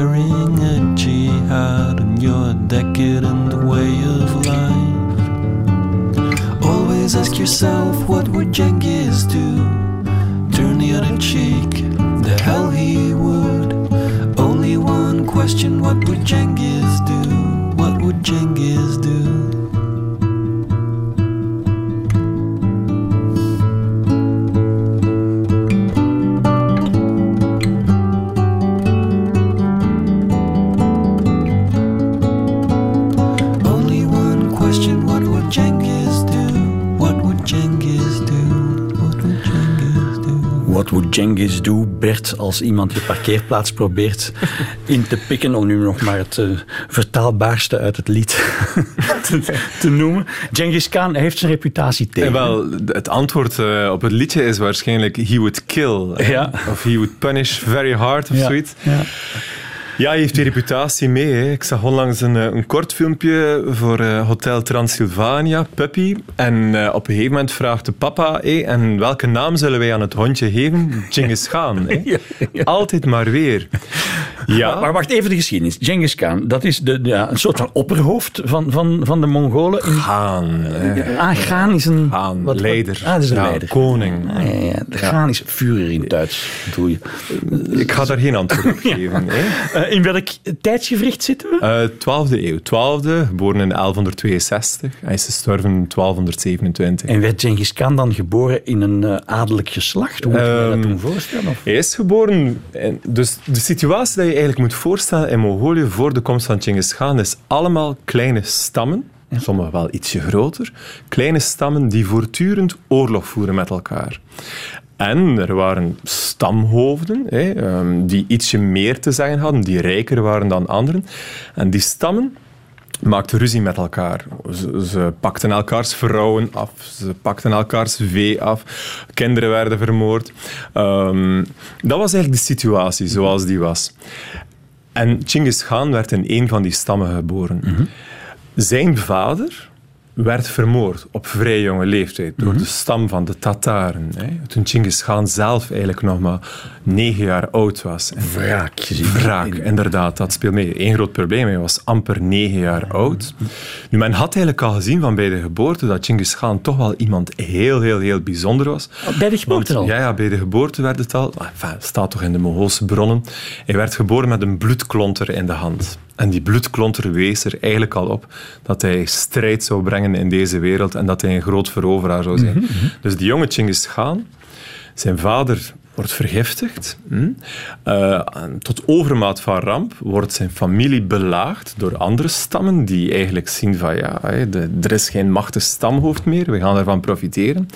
yourself, what would Genghis do? Turn the other cheek, the hell he would. Only one question, what would Genghis do? What would Genghis Bert, als iemand je parkeerplaats probeert in te pikken, om nu nog maar het eh, vertaalbaarste uit het lied te, te noemen. Genghis Khan heeft zijn reputatie tegen. En wel, het antwoord eh, op het liedje is waarschijnlijk he would kill. Ja. Of he would punish very hard of Ja, zoiets. ja. Ja, hij heeft die reputatie mee. Hè. Ik zag onlangs een, eh, een kort filmpje voor eh, Hotel Transylvania, Puppy. En eh, op een gegeven moment vraagt de papa, hé, en welke naam zullen wij aan het hondje geven? Genghis Khan. Hè. Ja, ja. Altijd maar weer. Ja, Maar wacht even de geschiedenis. Genghis Khan, dat is de, ja, een soort van opperhoofd van, van, van de Mongolen. Khan. hè. ah, Khan is een... Wat- leider. Ah, dat is een Ja, leider. koning. Ah, ja, ja. De Khan is Führer in Duits, bedoel je. Ik ga daar geen antwoord op geven. Hè. Eh, in welk tijdsgevricht zitten we? Eh, 12e eeuw. 12e, geboren in 1162. Hij is gestorven in 1227. En werd Genghis Khan dan geboren in een eh, adellijk geslacht? Hoe moet je je dat Ehm, toen voorstellen? Of? Hij is geboren... en Dus de situatie dat je eigenlijk moet voorstellen in Mongolië voor de komst van Genghis Khan is allemaal kleine stammen, sommige wel ietsje groter, kleine stammen die voortdurend oorlog voeren met elkaar. En er waren stamhoofden hè, ehm, die ietsje meer te zeggen hadden, die rijker waren dan anderen. En die stammen maakten ruzie met elkaar. Ze, ze pakten elkaars vrouwen af, ze pakten elkaars vee af, kinderen werden vermoord. Ehm, dat was eigenlijk de situatie zoals die was. En Genghis Khan werd in een van die stammen geboren. Zijn vader werd vermoord op vrij jonge leeftijd door de stam van de Tataren. Hè. Toen Genghis Khan zelf eigenlijk nog maar negen jaar oud was. En Wraak gezien. Wraak, inderdaad, dat speelt mee. Eén groot probleem, hij was amper negen jaar oud. Nu, men had eigenlijk al gezien van bij de geboorte dat Genghis Khan toch wel iemand heel, heel, heel bijzonder was. Bij de geboorte Want- al? Ja, ja, bij de geboorte werd het al. Enfin, het staat toch in de Mongoolse bronnen. Hij werd geboren met een bloedklonter in de hand. En die bloedklonter wees er eigenlijk al op dat hij strijd zou brengen in deze wereld en dat hij een groot veroveraar zou zijn. Dus die jonge Genghis Khan, zijn vader wordt vergiftigd. Hm? Eh, tot overmaat van ramp wordt zijn familie belaagd door andere stammen die eigenlijk zien van ja, de- er is geen machtig stamhoofd meer, we gaan ervan profiteren.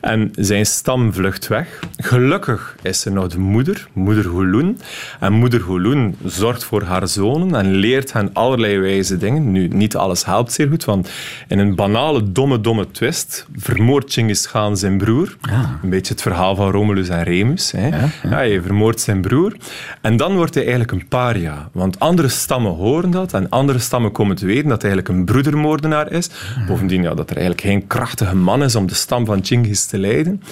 En zijn stam vlucht weg. Gelukkig is er nog de moeder, moeder Hulun. En moeder Hulun zorgt voor haar zonen en leert hen allerlei wijze dingen. Nu, niet alles helpt zeer goed, want in een banale, domme, domme twist vermoordt Genghis Khan zijn broer. Een beetje het verhaal van Romulus en Remus. Hè. Ja, hij vermoordt zijn broer. En dan wordt hij eigenlijk een paria. Want andere stammen horen dat en andere stammen komen te weten dat hij eigenlijk een broedermoordenaar is. Bovendien ja, dat er eigenlijk geen krachtige man is om de stam van Genghis te leiden.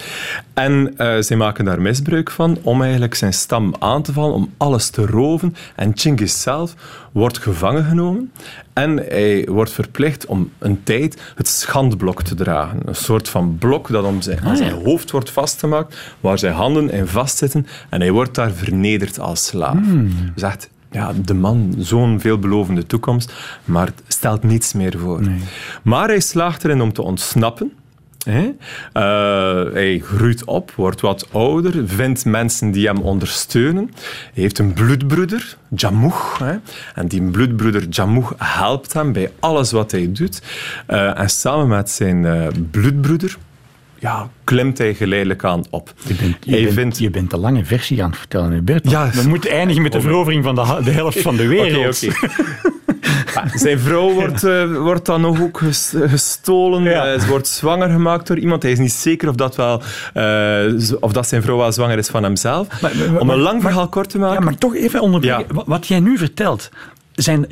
En eh, zij maken daar misbruik van om eigenlijk zijn stam aan te vallen, om alles te roven. En Genghis zelf wordt gevangen genomen en hij wordt verplicht om een tijd het schandblok te dragen. Een soort van blok dat om zijn, aan zijn hoofd wordt vastgemaakt, waar zijn handen in vastzitten en hij wordt daar vernederd als slaaf. Dus echt, ja, de man, zo'n veelbelovende toekomst, maar het stelt niets meer voor. Maar hij slaagt erin om te ontsnappen. Eh, hij groeit op, wordt wat ouder, vindt mensen die hem ondersteunen. Hij heeft een bloedbroeder, Jamouch. Hè? En die bloedbroeder Jamouch helpt hem bij alles wat hij doet. Eh, en samen met zijn eh, bloedbroeder ja, klimt hij geleidelijk aan op. Je bent, je, bent, vindt... je bent de lange versie aan het vertellen, Hubert. Ja. We moeten eindigen met de verovering van de, de helft van de wereld. Oké, zijn vrouw wordt, eh, wordt dan nog ook ges- gestolen. Ja. Eh, ze wordt zwanger gemaakt door iemand. Hij is niet zeker of dat, wel, eh, of dat zijn vrouw wel zwanger is van hemzelf. Maar- maar- Om een lang maar- verhaal kort te maken. Ja, maar toch even onderbreken. Ja. Wat- jij nu vertelt, zijn,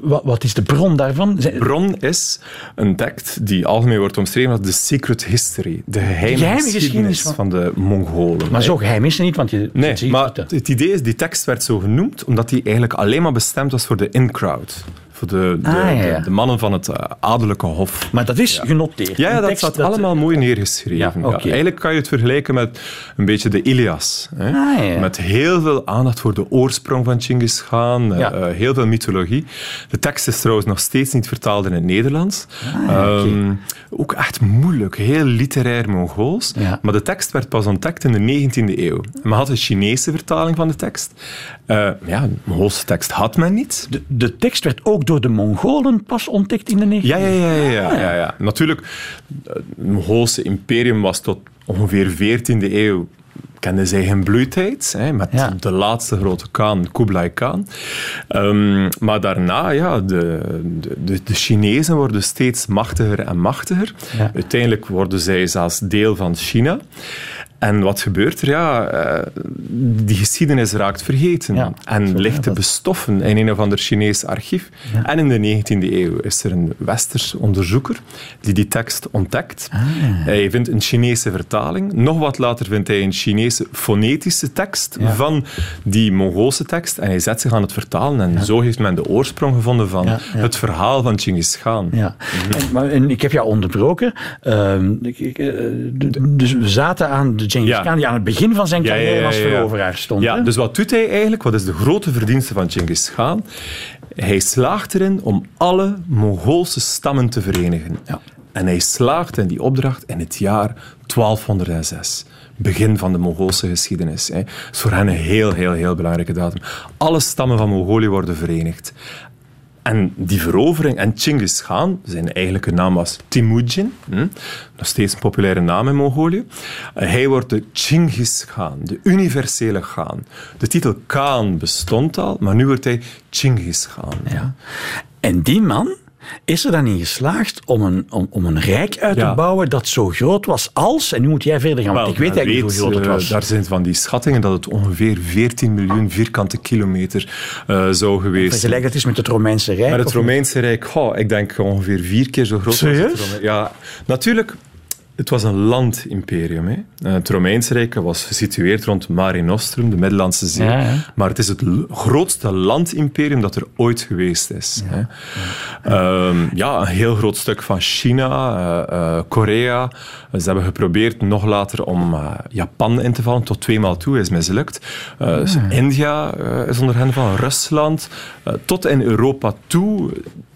wat, wat is de bron daarvan? Zijn, bron is een tekst die algemeen wordt omschreven als de secret history. De geheime, geheime geschiedenis, geschiedenis van- van... de Mongolen. maar zo geheim is het niet, want je Nee, maar het idee is, die tekst werd zo genoemd omdat die eigenlijk alleen maar bestemd was voor de in-crowd. De, de, Ah, ja, de, de mannen van het eh, adellijke hof. Maar dat is genoteerd. Ja, dat staat allemaal mooi neergeschreven. Eigenlijk kan je het vergelijken met een beetje de Ilias. Hè? Ah. Met heel veel aandacht voor de oorsprong van Genghis Khan, eh, eh, heel veel mythologie. De tekst is trouwens nog steeds niet vertaald in het Nederlands. Ah. Ehm, ook echt moeilijk, heel literair Mongools. Maar de tekst werd pas ontdekt in de 19e eeuw. Men had een Chinese vertaling van de tekst. Eh, ja, een Mongoolse tekst had men niet. De, de tekst werd ook door de Mongolen pas ontdekt in de 19e Ja, ja, ja. ja, ja, ja, ja. Natuurlijk, het Mongoolse imperium was tot ongeveer 14e eeuw kende zij geen bloeitijd, hè, met Ja. de laatste grote Khan, Kublai Khan. Ehm, maar daarna, ja, de, de, de, de Chinezen worden steeds machtiger en machtiger. Ja. Uiteindelijk worden zij zelfs deel van China. En wat gebeurt er? Ja, eh, die geschiedenis raakt vergeten Ja, en zo ligt te dat. bestoffen in een of ander Chinees archief. En in de 19e eeuw is er een westers onderzoeker die die tekst ontdekt. Ah. Hij vindt een Chinese vertaling. Nog wat later vindt hij een Chinese fonetische tekst van die Mongoolse tekst. En hij zet zich aan het vertalen. En zo heeft men de oorsprong gevonden van het verhaal van Genghis Khan. Ja. En, maar, en ik heb jou onderbroken. Ehm, ik- ik, eh, dus we zaten aan de Genghis Ja. Khan, die aan het begin van zijn carrière als veroveraar stond. Ja, hè? dus wat doet hij eigenlijk? Wat is de grote verdienste van Genghis Khan? Hij slaagt erin om alle Mongoolse stammen te verenigen. Ja. En hij slaagt in die opdracht in het jaar 1206. Begin van de Mongoolse geschiedenis. hè. Dat is voor hen een heel, heel, heel belangrijke datum. Alle stammen van Mongolië worden verenigd. En die verovering, en Genghis Khan, zijn eigenlijke naam was Temujin, hm, nog steeds een populaire naam in Mongolië. Eh, Hij wordt de Genghis Khan, de universele Khan. De titel Khan bestond al, maar nu wordt hij Genghis Khan. Ja. En die man is er dan in geslaagd om een, om, om een rijk uit te Ja. bouwen dat zo groot was als... En nu moet jij verder gaan, want Wel, ik weet eigenlijk niet hoe groot het eh, was. Daar zijn van die schattingen dat het ongeveer 14 miljoen vierkante kilometer eh, zou geweest zijn. Vergelijk dat is met het Romeinse Rijk. Maar het Romeinse Rijk, goh, ik denk ongeveer vier keer zo groot. was het Serieus? Rome- Ja, natuurlijk. Het was een landimperium. Hè. Eh, Het Romeinse Rijk was gesitueerd rond Mare Nostrum, de Middellandse Zee. Ja, ja. Maar het is het grootste landimperium dat er ooit geweest is. Ja, hè. Ehm, ja een heel groot stuk van China, eh, eh, Korea. Ze hebben geprobeerd nog later om Japan in te vallen. Tot tweemaal toe is mislukt. Dus India is onder hen van, Rusland. tot in Europa toe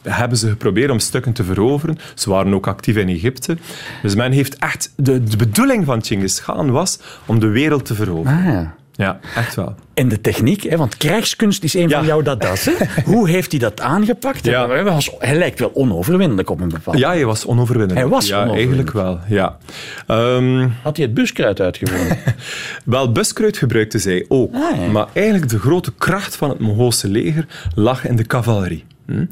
hebben ze geprobeerd om stukken te veroveren. Ze waren ook actief in Egypte. Dus men heeft echt... De, de bedoeling van Genghis Khan was om de wereld te veroveren. Ah, ja. Ja, echt wel. En de techniek, hè, want krijgskunst is een Ja. van jouw dadas. Hè? Hoe heeft hij dat aangepakt? Ja. Hij, was, hij lijkt wel onoverwinnelijk op een bepaald Ja, hij was onoverwinnelijk. Hij was ja, onoverwinnelijk. eigenlijk wel. Ja. Ehm, Had hij het buskruid uitgevonden? Wel, buskruid gebruikten zij ook. Ah, ja. Maar eigenlijk de grote kracht van het Mongoolse leger lag in de cavalerie. Hm?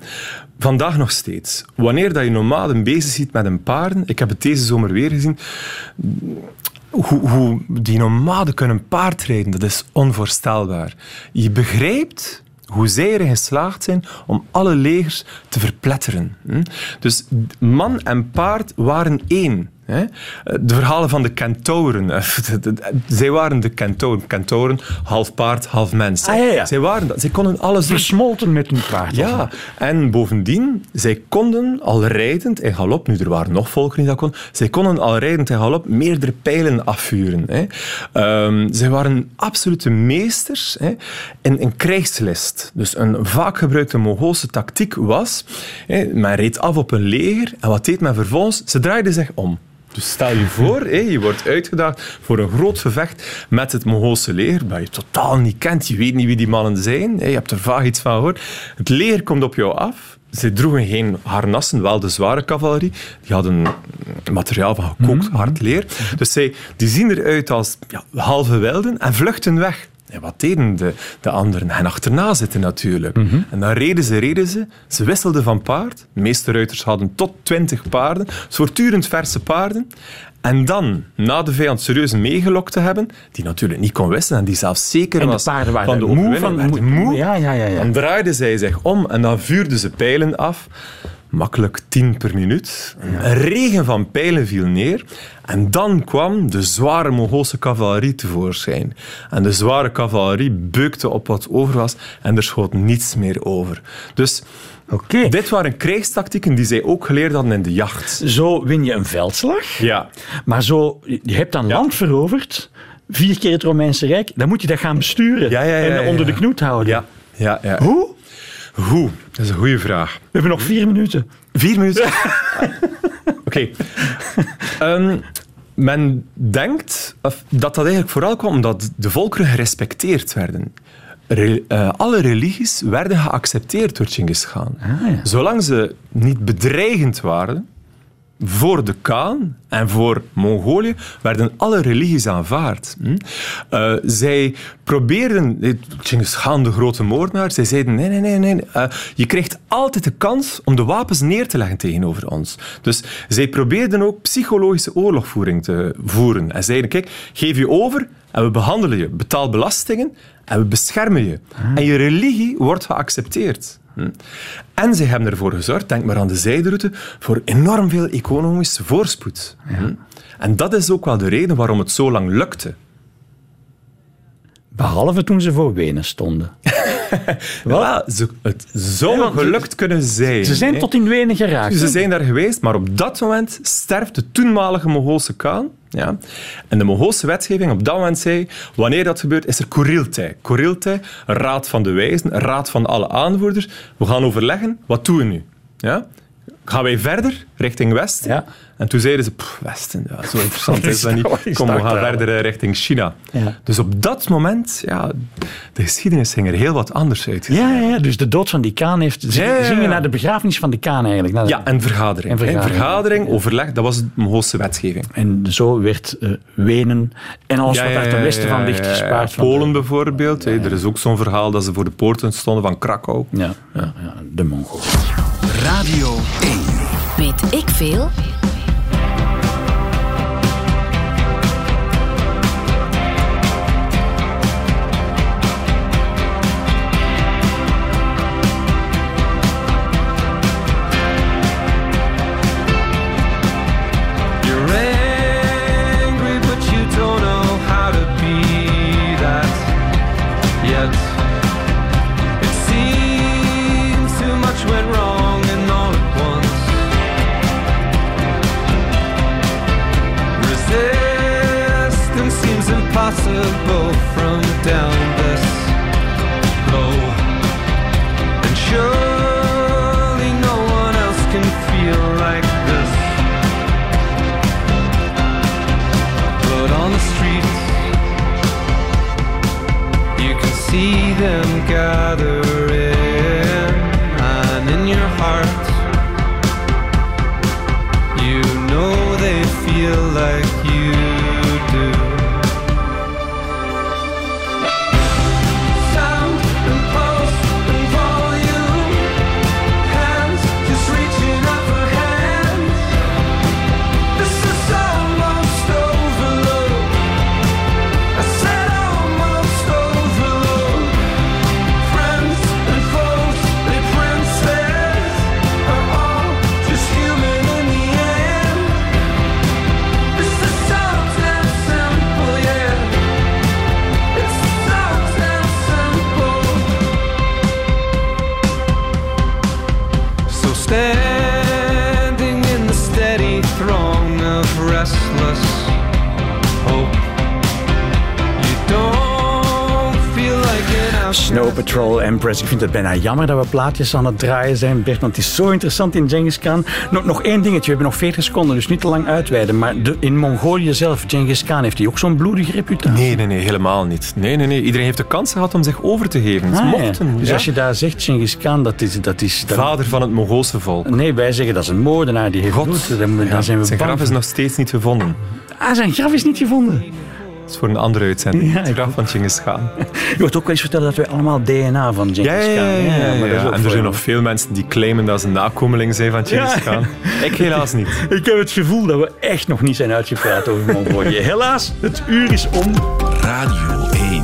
Vandaag nog steeds. Wanneer dat je nomaden bezig ziet met een paarden, ik heb het deze zomer weer gezien, hoe, hoe die nomaden kunnen paardrijden, dat is onvoorstelbaar. Je begrijpt hoe zij erin geslaagd zijn om alle legers te verpletteren. hm? Dus man en paard waren één. Hè. De verhalen van de kentauren. eh, Zij waren de kentauren. Kentauren, half paard, half mens. Ah, ja, ja. Zij waren dat. Zij konden alles doen. Versmolten met een paard. Ja, en bovendien, zij konden al rijdend in galop, nu er waren nog volken die dat kon, zij konden al rijdend in galop meerdere pijlen afvuren. Hè. Ehm, zij waren absolute meesters hè, in, in krijgslist. Dus een vaak gebruikte Mongoolse tactiek was, hè, men reed af op een leger en wat deed men vervolgens? Ze draaiden zich om. Dus stel je voor, je wordt uitgedaagd voor een groot gevecht met het Mongoolse leger, dat je totaal niet kent. Je weet niet wie die mannen zijn. Je hebt er vaag iets van gehoord. Het leger komt op jou af. Ze droegen geen harnassen, wel de zware cavalerie. Die hadden materiaal van gekookt hard leer. Dus zij, die zien eruit als ja, halve wilden en vluchten weg. En wat deden de, de anderen? En achterna zitten natuurlijk. En dan reden ze, reden ze. Ze wisselden van paard. De meeste ruiters hadden tot twintig paarden. Voortdurend verse paarden. En dan, na de vijand serieus meegelokt te hebben, die natuurlijk niet kon wisselen en die zelfs zeker En de paarden waren van de moe van- moe. Ja, ja, ja, ja. Dan draaiden zij zich om en dan vuurden ze pijlen af. Makkelijk tien per minuut. Een regen van pijlen viel neer. En dan kwam de zware Mongoolse cavalerie tevoorschijn. En de zware cavalerie beukte op wat over was en er schoot niets meer over. Dus dit waren krijgstactieken die zij ook geleerd hadden in de jacht. Zo win je een veldslag. Ja. Maar zo, je hebt dan Ja. land veroverd, vier keer het Romeinse Rijk, dan moet je dat gaan besturen Ja, ja, ja, en onder de knoet houden. Ja, ja, ja. Hoe? Hoe? Dat is een goede vraag. We hebben nog vier minuten. Vier minuten. Oké. Ehm, men denkt dat dat eigenlijk vooral kwam omdat de volkeren gerespecteerd werden. Re- eh, alle religies werden geaccepteerd door Genghis Khan. ja. Zolang ze niet bedreigend waren voor de Khan en voor Mongolië werden alle religies aanvaard. hm. Eh, zij probeerden, Genghis Khan, de grote moordenaar, zij zeiden nee, nee, nee, nee. eh, je krijgt altijd de kans om de wapens neer te leggen tegenover ons. Dus zij probeerden ook psychologische oorlogvoering te voeren. En zeiden, kijk, geef je over en we behandelen je. Betaal belastingen en we beschermen je. En je religie wordt geaccepteerd. Hm. En ze hebben ervoor gezorgd, denk maar aan de zijderoute, voor enorm veel economische voorspoed. Hm. En dat is ook wel de reden waarom het zo lang lukte. Behalve toen ze voor Wenen stonden. Ze, het zou Ja, want ze- gelukt kunnen zijn. Ze zijn hè. tot in Wenen geraakt. Ze zijn daar geweest, maar op dat moment sterft de toenmalige Mongoolse Khan. Ja. En de Mongoolse wetgeving op dat moment zei, wanneer dat gebeurt, is er. Kuriltai, een raad van de wijzen, raad van alle aanvoerders. We gaan overleggen, wat doen we nu? Ja? Gaan wij verder, richting Westen? Ja. En toen zeiden ze, "Pff, Westen, ja, zo interessant is dat niet. Kom, we gaan verder richting China. Ja. Dus op dat moment, ja, de geschiedenis ging er heel wat anders uit. Ja, ja, dus de dood van die Kaan heeft... Ze Ja, ja, ja. zingen naar de begrafenis van die Kaan eigenlijk. Naar de- Ja, en vergadering. En vergadering. En vergadering, overleg, dat was de Mongoolse wetgeving. En zo werd eh, Wenen en alles wat daar ten westen van ligt gespaard. van Polen bijvoorbeeld. hè. Er is ook zo'n verhaal dat ze voor de poorten stonden van Krakau. Ja, ja, ja, de Mongolen. Radio 1. Weet ik veel? Ik vind het bijna jammer dat we plaatjes aan het draaien zijn, Bert, want het is zo interessant in Genghis Khan. Nog, nog één dingetje, we hebben nog 40 seconden, dus niet te lang uitweiden. Maar de, in Mongolië zelf, Genghis Khan, heeft hij ook zo'n bloedige reputatie? Nee, nee, nee, helemaal niet. Nee, nee, nee. Iedereen heeft de kans gehad om zich over te geven. Ah, ja. mochten. Dus ja. als je daar zegt Genghis Khan, dat is... Dat is dat- Vader van het Mongoolse volk. Nee, wij zeggen dat is een moordenaar, die heeft God. bloed. Dan, dan Ja, zijn we zijn bang. graf is nog steeds niet gevonden. Ah, zijn graf is niet gevonden. Dat is voor een andere uitzending. Ja, het ik- graf van Genghis Khan. Je wordt ook wel eens vertellen dat wij allemaal DNA van Genghis Ja, ja, Khan. ja. En er zijn nog veel mensen die claimen dat ze nakomeling zijn van Genghis Ja. Khan. Ik helaas niet. Ik heb het gevoel dat we echt nog niet zijn uitgepraat over Mongolië. Helaas, het uur is om. Radio 1.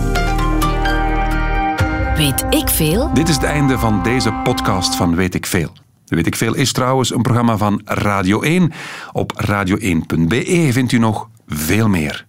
Weet ik veel? Dit is het einde van deze podcast van Weet ik Veel. Weet ik Veel is trouwens een programma van Radio 1. Op radio1.be vindt u nog veel meer.